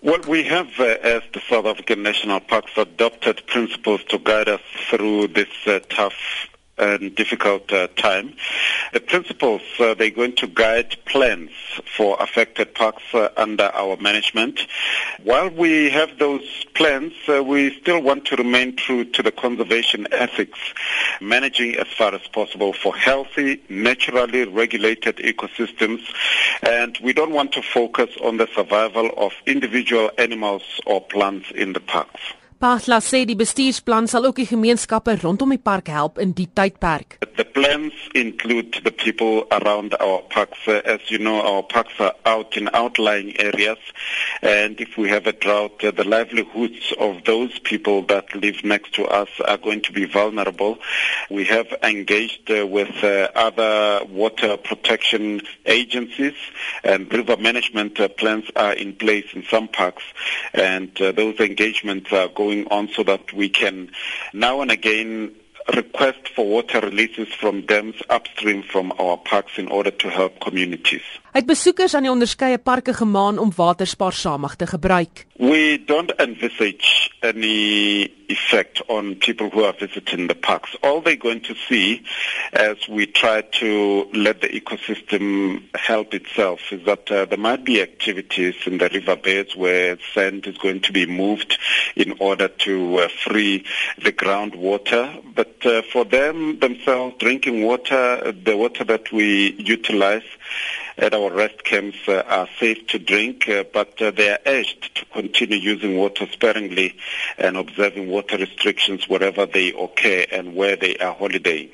Well, we have, uh, as the South African National Parks, adopted principles to guide us through this uh, tough and difficult uh, time. The principles, uh, they're going to guide plans for affected parks uh, under our management. While we have those plans, uh, we still want to remain true to the conservation ethics, managing as far as possible for healthy, naturally regulated ecosystems, and we don't want to focus on the survival of individual animals or plants in the parks. Pasla sê die bestuursplan sal ook die gemeenskappe rondom die park help in die tydperk. The plans include the people around our parks. As you know, our parks are out in outlying areas, and if we have a drought, the livelihoods of those people that live next to us are going to be vulnerable. We have engaged uh, with uh, other water protection agencies, and river management uh, plans are in place in some parks, and those engagements are going going on so that we can now and again request for water releases from dams upstream from our parks in order to help communities. Het besoekers aan die onderskeie parke gemaan om water spaarsamig te gebruik. We don't envisage any effect on people who are visiting the parks. All they're going to see as we try to let the ecosystem help itself is that uh, there might be activities in the riverbeds where sand is going to be moved in order to uh, free the groundwater. But uh, for them themselves, drinking water, the water that we utilize at our rest camps uh, are safe to drink, uh, but uh, they are urged to continue using water sparingly and observing water restrictions wherever they occur and where they are holidaying.